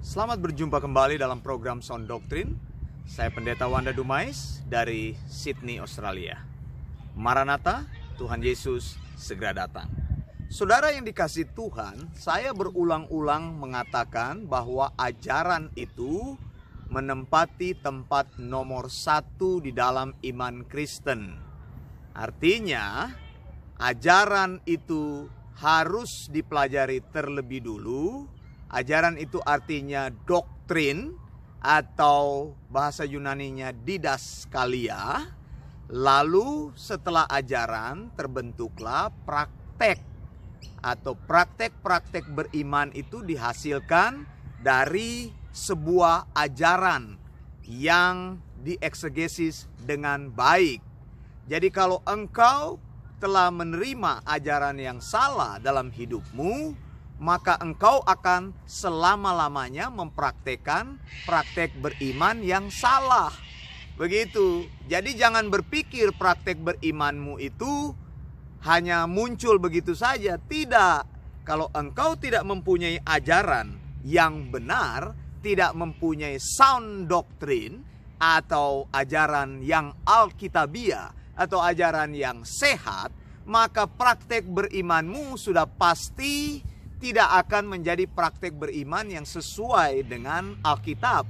Selamat berjumpa kembali dalam program Sound Doctrine. Saya Pendeta Wanda Dumais dari Sydney, Australia. Maranatha, Tuhan Yesus segera datang. Saudara yang dikasih Tuhan, saya berulang-ulang mengatakan bahwa ajaran itu menempati tempat nomor satu di dalam iman Kristen. Artinya, ajaran itu harus dipelajari terlebih dulu. Ajaran itu artinya doktrin atau bahasa Yunaninya didaskalia. Lalu setelah ajaran terbentuklah praktek atau praktek-praktek beriman itu dihasilkan dari sebuah ajaran yang dieksegesis dengan baik. Jadi kalau engkau telah menerima ajaran yang salah dalam hidupmu, maka engkau akan selama-lamanya mempraktekkan praktek beriman yang salah. Begitu. Jadi jangan berpikir praktek berimanmu itu hanya muncul begitu saja. Tidak. Kalau engkau tidak mempunyai ajaran yang benar, tidak mempunyai sound doctrine atau ajaran yang alkitabiah atau ajaran yang sehat, maka praktek berimanmu sudah pasti tidak akan menjadi praktek beriman yang sesuai dengan Alkitab.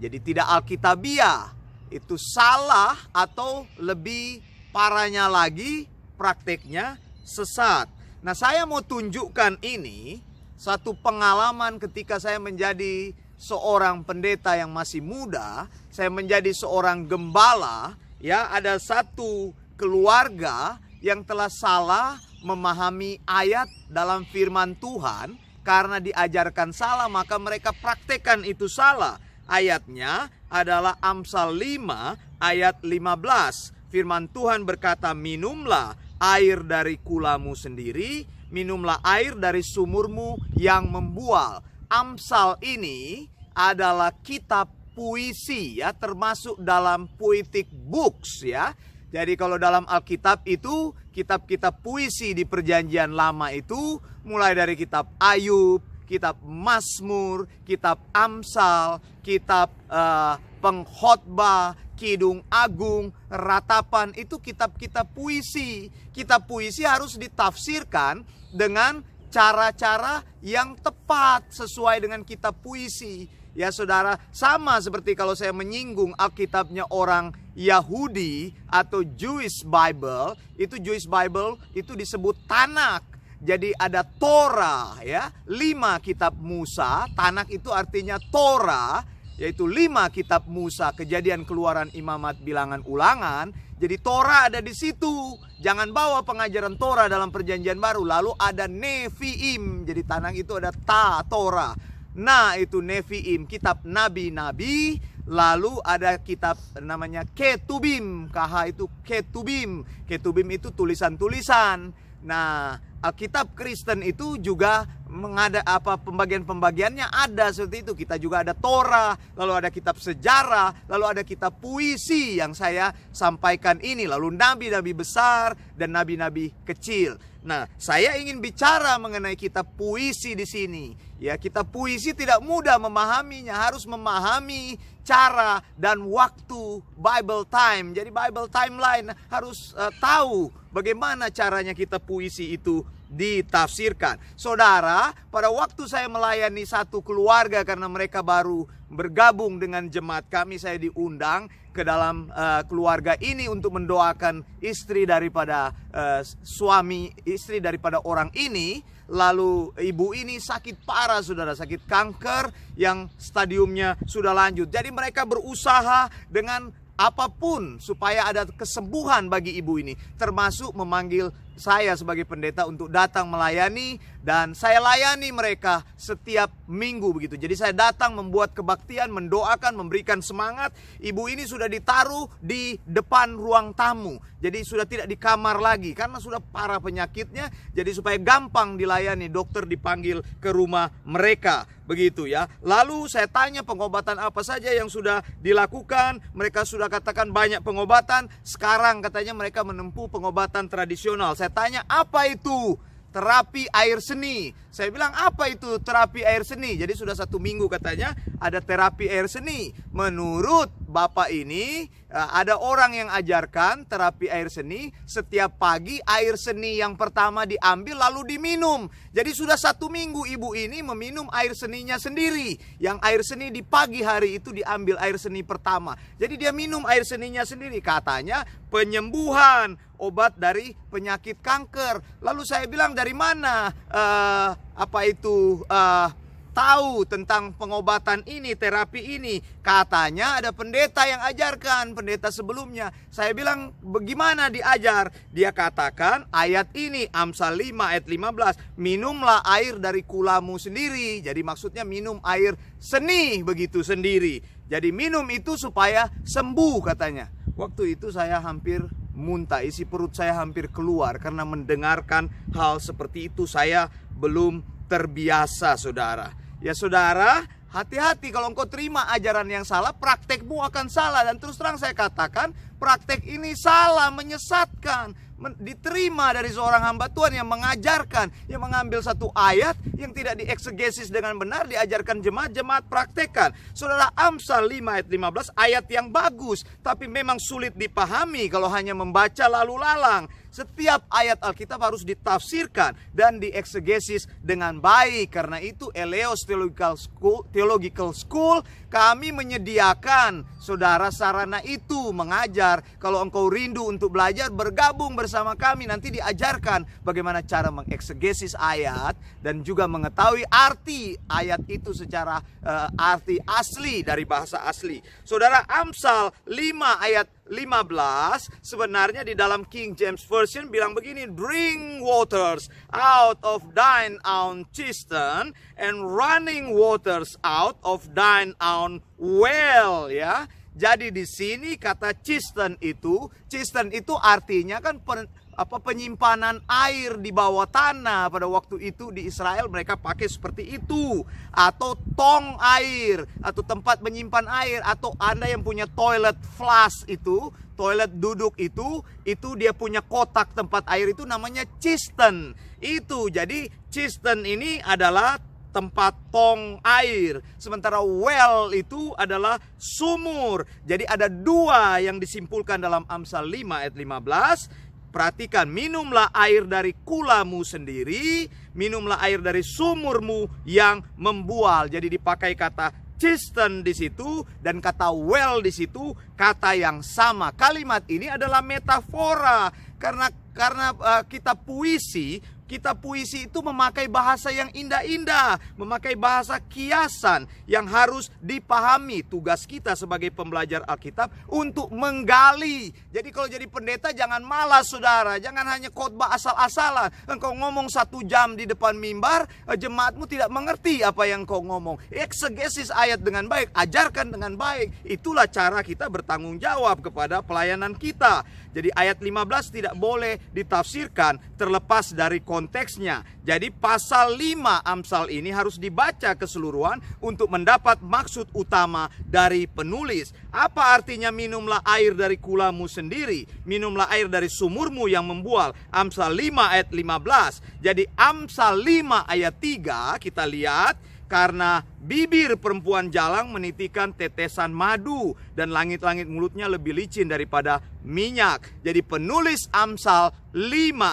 Jadi tidak alkitabiah. Itu salah atau lebih parahnya lagi prakteknya sesat. Nah, saya mau tunjukkan ini satu pengalaman ketika saya menjadi seorang pendeta yang masih muda, saya menjadi seorang gembala, ya, ada satu keluarga yang telah salah memahami ayat dalam firman Tuhan karena diajarkan salah maka mereka praktekkan itu salah. Ayatnya adalah Amsal 5 ayat 15. Firman Tuhan berkata, "Minumlah air dari kulamu sendiri, minumlah air dari sumurmu yang membual. Amsal ini adalah kitab puisi ya, termasuk dalam poetic books ya. Jadi kalau dalam Alkitab itu kitab-kitab puisi di perjanjian lama itu mulai dari kitab Ayub, kitab Mazmur, kitab Amsal, kitab uh, pengkhotbah, Kidung Agung, Ratapan itu kitab-kitab puisi. Kitab puisi harus ditafsirkan dengan cara-cara yang tepat sesuai dengan kitab puisi. Ya saudara, sama seperti kalau saya menyinggung Alkitabnya orang Yahudi atau Jewish Bible, itu Jewish Bible itu disebut Tanak. Jadi ada Torah ya, lima kitab Musa, Tanak itu artinya Torah, yaitu lima kitab Musa, kejadian keluaran imamat bilangan ulangan. Jadi Torah ada di situ. Jangan bawa pengajaran Torah dalam perjanjian baru. Lalu ada Neviim. Jadi Tanak itu ada ta Torah. Nah itu Neviim, kitab nabi-nabi. Lalu ada kitab namanya Ketubim. KH itu Ketubim. Ketubim itu tulisan-tulisan. Nah Alkitab Kristen itu juga mengada apa pembagian-pembagiannya ada seperti itu. Kita juga ada Torah, lalu ada kitab sejarah, lalu ada kitab puisi yang saya sampaikan ini, lalu nabi-nabi besar dan nabi-nabi kecil. Nah, saya ingin bicara mengenai kitab puisi di sini. Ya, kitab puisi tidak mudah memahaminya, harus memahami cara dan waktu Bible time. Jadi Bible timeline harus uh, tahu bagaimana caranya kitab puisi itu ditafsirkan. Saudara, pada waktu saya melayani satu keluarga karena mereka baru bergabung dengan jemaat kami, saya diundang ke dalam uh, keluarga ini untuk mendoakan istri daripada uh, suami, istri daripada orang ini. Lalu ibu ini sakit parah, saudara, sakit kanker yang stadiumnya sudah lanjut. Jadi mereka berusaha dengan apa pun supaya ada kesembuhan bagi ibu ini, termasuk memanggil saya sebagai pendeta untuk datang melayani dan saya layani mereka setiap minggu begitu. Jadi saya datang membuat kebaktian, mendoakan, memberikan semangat. Ibu ini sudah ditaruh di depan ruang tamu. Jadi sudah tidak di kamar lagi karena sudah parah penyakitnya. Jadi supaya gampang dilayani, dokter dipanggil ke rumah mereka. Begitu ya. Lalu saya tanya pengobatan apa saja yang sudah dilakukan. Mereka sudah katakan banyak pengobatan. Sekarang katanya mereka menempuh pengobatan tradisional. Saya tanya apa itu? Terapi air seni. Saya bilang apa itu terapi air seni? Jadi sudah satu minggu katanya ada terapi air seni. Menurut bapak ini eh, ada orang yang ajarkan terapi air seni setiap pagi air seni yang pertama diambil lalu diminum. Jadi sudah satu minggu ibu ini meminum air seninya sendiri. Yang air seni di pagi hari itu diambil air seni pertama. Jadi dia minum air seninya sendiri. Katanya penyembuhan obat dari penyakit kanker. Lalu saya bilang dari mana uh, apa itu uh, tahu tentang pengobatan ini, terapi ini. Katanya ada pendeta yang ajarkan, pendeta sebelumnya. Saya bilang, bagaimana diajar? Dia katakan ayat ini, Amsal 5 ayat 15, minumlah air dari kulamu sendiri. Jadi maksudnya minum air seni begitu sendiri. Jadi minum itu supaya sembuh katanya. Waktu itu saya hampir muntah, isi perut saya hampir keluar karena mendengarkan hal seperti itu saya belum terbiasa saudara. Ya saudara, hati-hati kalau engkau terima ajaran yang salah, praktekmu akan salah. Dan terus terang saya katakan, praktek ini salah, menyesatkan diterima dari seorang hamba Tuhan yang mengajarkan, yang mengambil satu ayat yang tidak dieksegesis dengan benar, diajarkan jemaat-jemaat praktekkan. Saudara Amsal 5 ayat 15 ayat yang bagus, tapi memang sulit dipahami kalau hanya membaca lalu lalang. Setiap ayat Alkitab harus ditafsirkan dan dieksegesis dengan baik. Karena itu Eleos Theological School, Theological School kami menyediakan saudara sarana itu mengajar. Kalau engkau rindu untuk belajar bergabung bersama kami nanti diajarkan bagaimana cara mengeksegesis ayat dan juga mengetahui arti ayat itu secara uh, arti asli dari bahasa asli. Saudara Amsal 5 ayat 15 sebenarnya di dalam King James Version bilang begini drink waters out of thine own cistern and running waters out of thine own well ya. Jadi di sini kata cistern itu cistern itu artinya kan apa penyimpanan air di bawah tanah pada waktu itu di Israel mereka pakai seperti itu atau tong air atau tempat menyimpan air atau Anda yang punya toilet flush itu toilet duduk itu itu dia punya kotak tempat air itu namanya cistern itu jadi cistern ini adalah tempat tong air. Sementara well itu adalah sumur. Jadi ada dua yang disimpulkan dalam Amsal 5 ayat 15 Perhatikan, minumlah air dari kulamu sendiri, minumlah air dari sumurmu yang membual. Jadi dipakai kata cistern di situ dan kata well di situ kata yang sama. Kalimat ini adalah metafora karena karena uh, kita puisi kita puisi itu memakai bahasa yang indah-indah, memakai bahasa kiasan yang harus dipahami. Tugas kita sebagai pembelajar Alkitab untuk menggali. Jadi kalau jadi pendeta jangan malas saudara, jangan hanya khotbah asal-asalan. Engkau ngomong satu jam di depan mimbar, eh, jemaatmu tidak mengerti apa yang kau ngomong. Eksegesis ayat dengan baik, ajarkan dengan baik. Itulah cara kita bertanggung jawab kepada pelayanan kita. Jadi ayat 15 tidak boleh ditafsirkan terlepas dari konteksnya. Jadi pasal 5 Amsal ini harus dibaca keseluruhan untuk mendapat maksud utama dari penulis. Apa artinya minumlah air dari kulamu sendiri, minumlah air dari sumurmu yang membual. Amsal 5 ayat 15. Jadi Amsal 5 ayat 3 kita lihat karena bibir perempuan jalang menitikan tetesan madu dan langit-langit mulutnya lebih licin daripada minyak. Jadi penulis Amsal 5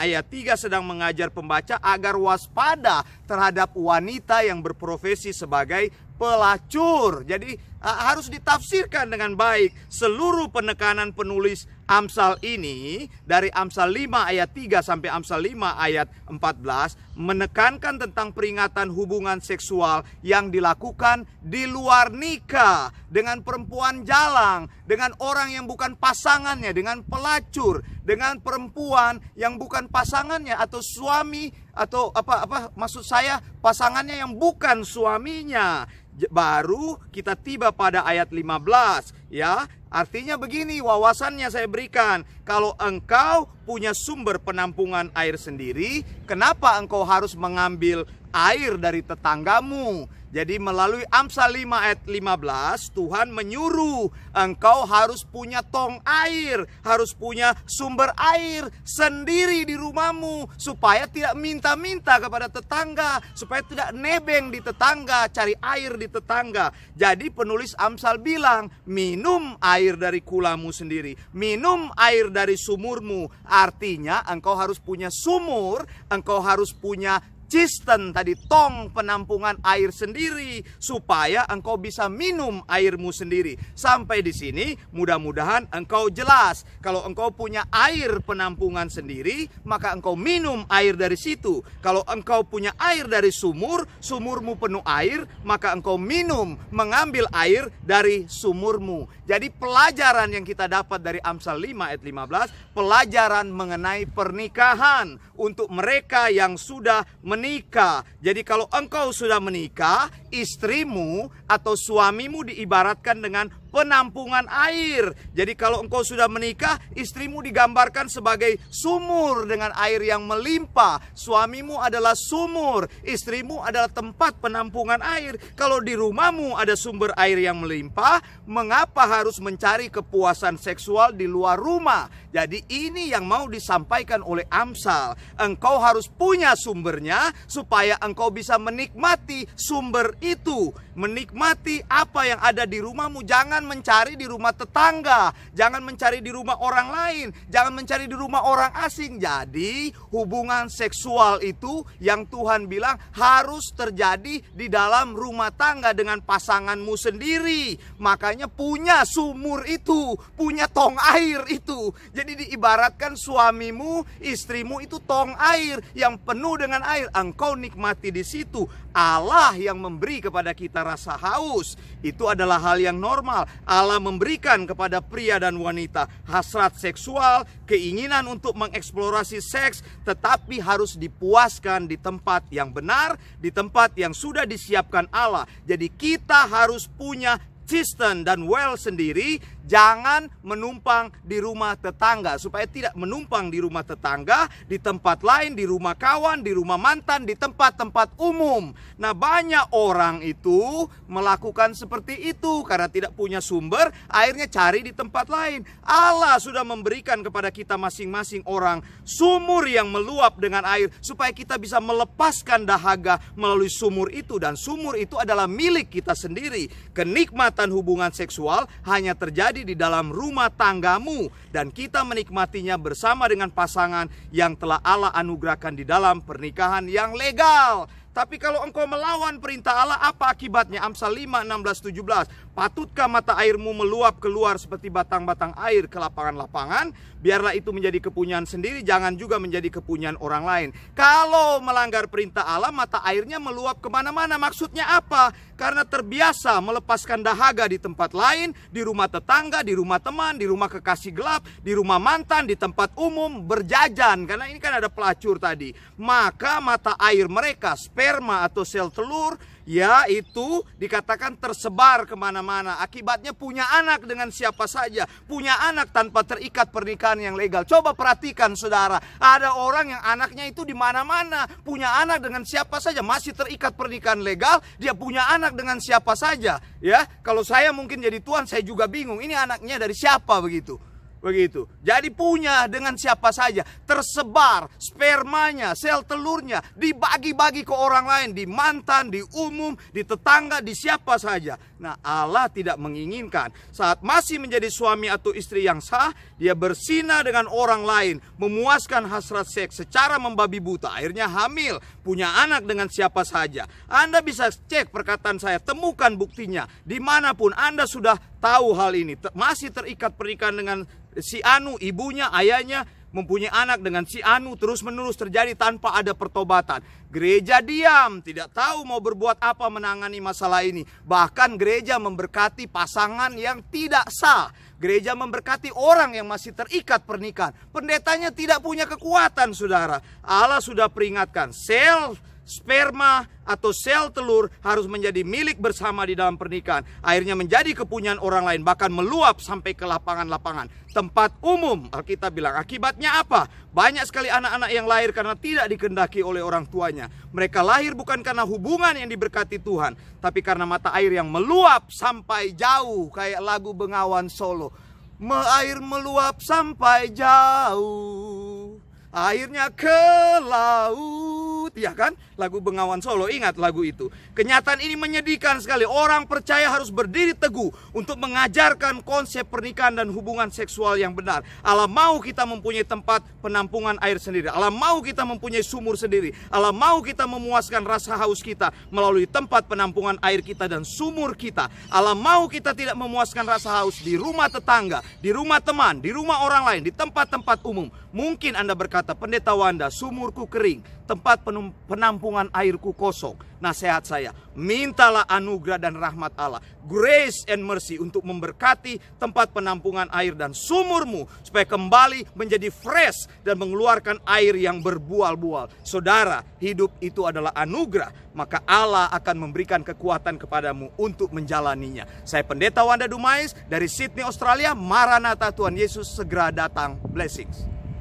ayat 3 sedang mengajar pembaca agar waspada terhadap wanita yang berprofesi sebagai pelacur. Jadi harus ditafsirkan dengan baik. Seluruh penekanan penulis Amsal ini dari Amsal 5 ayat 3 sampai Amsal 5 ayat 14 menekankan tentang peringatan hubungan seksual yang dilakukan di luar nikah dengan perempuan jalang, dengan orang yang bukan pasangannya, dengan pelacur, dengan perempuan yang bukan pasangannya atau suami atau apa apa maksud saya pasangannya yang bukan suaminya. Baru kita tiba pada ayat 15 ya artinya begini wawasannya saya berikan. Kalau engkau punya sumber penampungan air sendiri kenapa engkau harus mengambil air dari tetanggamu Jadi melalui Amsal 5 ayat 15 Tuhan menyuruh engkau harus punya tong air, harus punya sumber air sendiri di rumahmu supaya tidak minta-minta kepada tetangga, supaya tidak nebeng di tetangga, cari air di tetangga. Jadi penulis Amsal bilang, minum air dari kulamu sendiri, minum air dari sumurmu. Artinya engkau harus punya sumur, engkau harus punya cistern tadi tong penampungan air sendiri supaya engkau bisa minum airmu sendiri. Sampai di sini mudah-mudahan engkau jelas. Kalau engkau punya air penampungan sendiri, maka engkau minum air dari situ. Kalau engkau punya air dari sumur, sumurmu penuh air, maka engkau minum mengambil air dari sumurmu. Jadi pelajaran yang kita dapat dari Amsal 5 ayat 15, pelajaran mengenai pernikahan untuk mereka yang sudah menikah. Jadi kalau engkau sudah menikah, istrimu atau suamimu diibaratkan dengan penampungan air. Jadi kalau engkau sudah menikah, istrimu digambarkan sebagai sumur dengan air yang melimpah. Suamimu adalah sumur, istrimu adalah tempat penampungan air. Kalau di rumahmu ada sumber air yang melimpah, mengapa harus mencari kepuasan seksual di luar rumah? Jadi ini yang mau disampaikan oleh Amsal. Engkau harus punya sumbernya supaya engkau bisa menikmati sumber itu, menikmati apa yang ada di rumahmu. Jangan mencari di rumah tetangga, jangan mencari di rumah orang lain, jangan mencari di rumah orang asing. Jadi, hubungan seksual itu yang Tuhan bilang harus terjadi di dalam rumah tangga dengan pasanganmu sendiri. Makanya punya sumur itu, punya tong air itu. Jadi diibaratkan suamimu, istrimu itu tong air yang penuh dengan air. Engkau nikmati di situ. Allah yang memberi kepada kita rasa haus. Itu adalah hal yang normal. Allah memberikan kepada pria dan wanita hasrat seksual, keinginan untuk mengeksplorasi seks, tetapi harus dipuaskan di tempat yang benar, di tempat yang sudah disiapkan Allah. Jadi kita harus punya cistern dan well sendiri jangan menumpang di rumah tetangga supaya tidak menumpang di rumah tetangga, di tempat lain, di rumah kawan, di rumah mantan, di tempat-tempat umum. Nah, banyak orang itu melakukan seperti itu karena tidak punya sumber, akhirnya cari di tempat lain. Allah sudah memberikan kepada kita masing-masing orang sumur yang meluap dengan air supaya kita bisa melepaskan dahaga melalui sumur itu dan sumur itu adalah milik kita sendiri. Kenikmatan hubungan seksual hanya terjadi terjadi di dalam rumah tanggamu dan kita menikmatinya bersama dengan pasangan yang telah Allah anugerahkan di dalam pernikahan yang legal. Tapi kalau engkau melawan perintah Allah, apa akibatnya? Amsal 5, 16, 17. Patutkah mata airmu meluap keluar seperti batang-batang air ke lapangan-lapangan? Biarlah itu menjadi kepunyaan sendiri, jangan juga menjadi kepunyaan orang lain. Kalau melanggar perintah Allah, mata airnya meluap ke mana-mana. Maksudnya apa? Karena terbiasa melepaskan dahaga di tempat lain, di rumah tetangga, di rumah teman, di rumah kekasih gelap, di rumah mantan, di tempat umum, berjajan. Karena ini kan ada pelacur tadi. Maka mata air mereka, sperma atau sel telur ya itu dikatakan tersebar ke mana-mana. Akibatnya punya anak dengan siapa saja, punya anak tanpa terikat pernikahan yang legal. Coba perhatikan saudara, ada orang yang anaknya itu di mana-mana, punya anak dengan siapa saja, masih terikat pernikahan legal, dia punya anak dengan siapa saja. Ya, kalau saya mungkin jadi tuan, saya juga bingung. Ini anaknya dari siapa begitu? Begitu. Jadi punya dengan siapa saja. Tersebar spermanya, sel telurnya. Dibagi-bagi ke orang lain. Di mantan, di umum, di tetangga, di siapa saja. Nah Allah tidak menginginkan. Saat masih menjadi suami atau istri yang sah. Dia bersinah dengan orang lain. Memuaskan hasrat seks secara membabi buta. Akhirnya hamil. Punya anak dengan siapa saja. Anda bisa cek perkataan saya. Temukan buktinya. Di mana pun Anda sudah tahu hal ini. Masih terikat pernikahan dengan si Anu, ibunya, ayahnya mempunyai anak dengan si Anu terus menerus terjadi tanpa ada pertobatan. Gereja diam, tidak tahu mau berbuat apa menangani masalah ini. Bahkan gereja memberkati pasangan yang tidak sah. Gereja memberkati orang yang masih terikat pernikahan. Pendetanya tidak punya kekuatan, saudara. Allah sudah peringatkan, sel sperma atau sel telur harus menjadi milik bersama di dalam pernikahan. Akhirnya menjadi kepunyaan orang lain, bahkan meluap sampai ke lapangan-lapangan. Tempat umum, Alkitab bilang. Akibatnya apa? Banyak sekali anak-anak yang lahir karena tidak dikendaki oleh orang tuanya. Mereka lahir bukan karena hubungan yang diberkati Tuhan, tapi karena mata air yang meluap sampai jauh, kayak lagu Bengawan Solo. Me air meluap sampai jauh, airnya ke laut ya kan? Lagu Bengawan Solo, ingat lagu itu. Kenyataan ini menyedihkan sekali. Orang percaya harus berdiri teguh untuk mengajarkan konsep pernikahan dan hubungan seksual yang benar. Allah mau kita mempunyai tempat penampungan air sendiri. Allah mau kita mempunyai sumur sendiri. Allah mau kita memuaskan rasa haus kita melalui tempat penampungan air kita dan sumur kita. Allah mau kita tidak memuaskan rasa haus di rumah tetangga, di rumah teman, di rumah orang lain, di tempat-tempat umum. Mungkin Anda berkata, pendeta Wanda, sumurku kering, tempat penampungan airku kosong. Nasihat saya, mintalah anugerah dan rahmat Allah, grace and mercy untuk memberkati tempat penampungan air dan sumurmu supaya kembali menjadi fresh dan mengeluarkan air yang berbual-bual. Saudara, hidup itu adalah anugerah, maka Allah akan memberikan kekuatan kepadamu untuk menjalaninya. Saya Pendeta Wanda Dumais dari Sydney, Australia. Maranatha Tuhan Yesus segera datang. Blessings.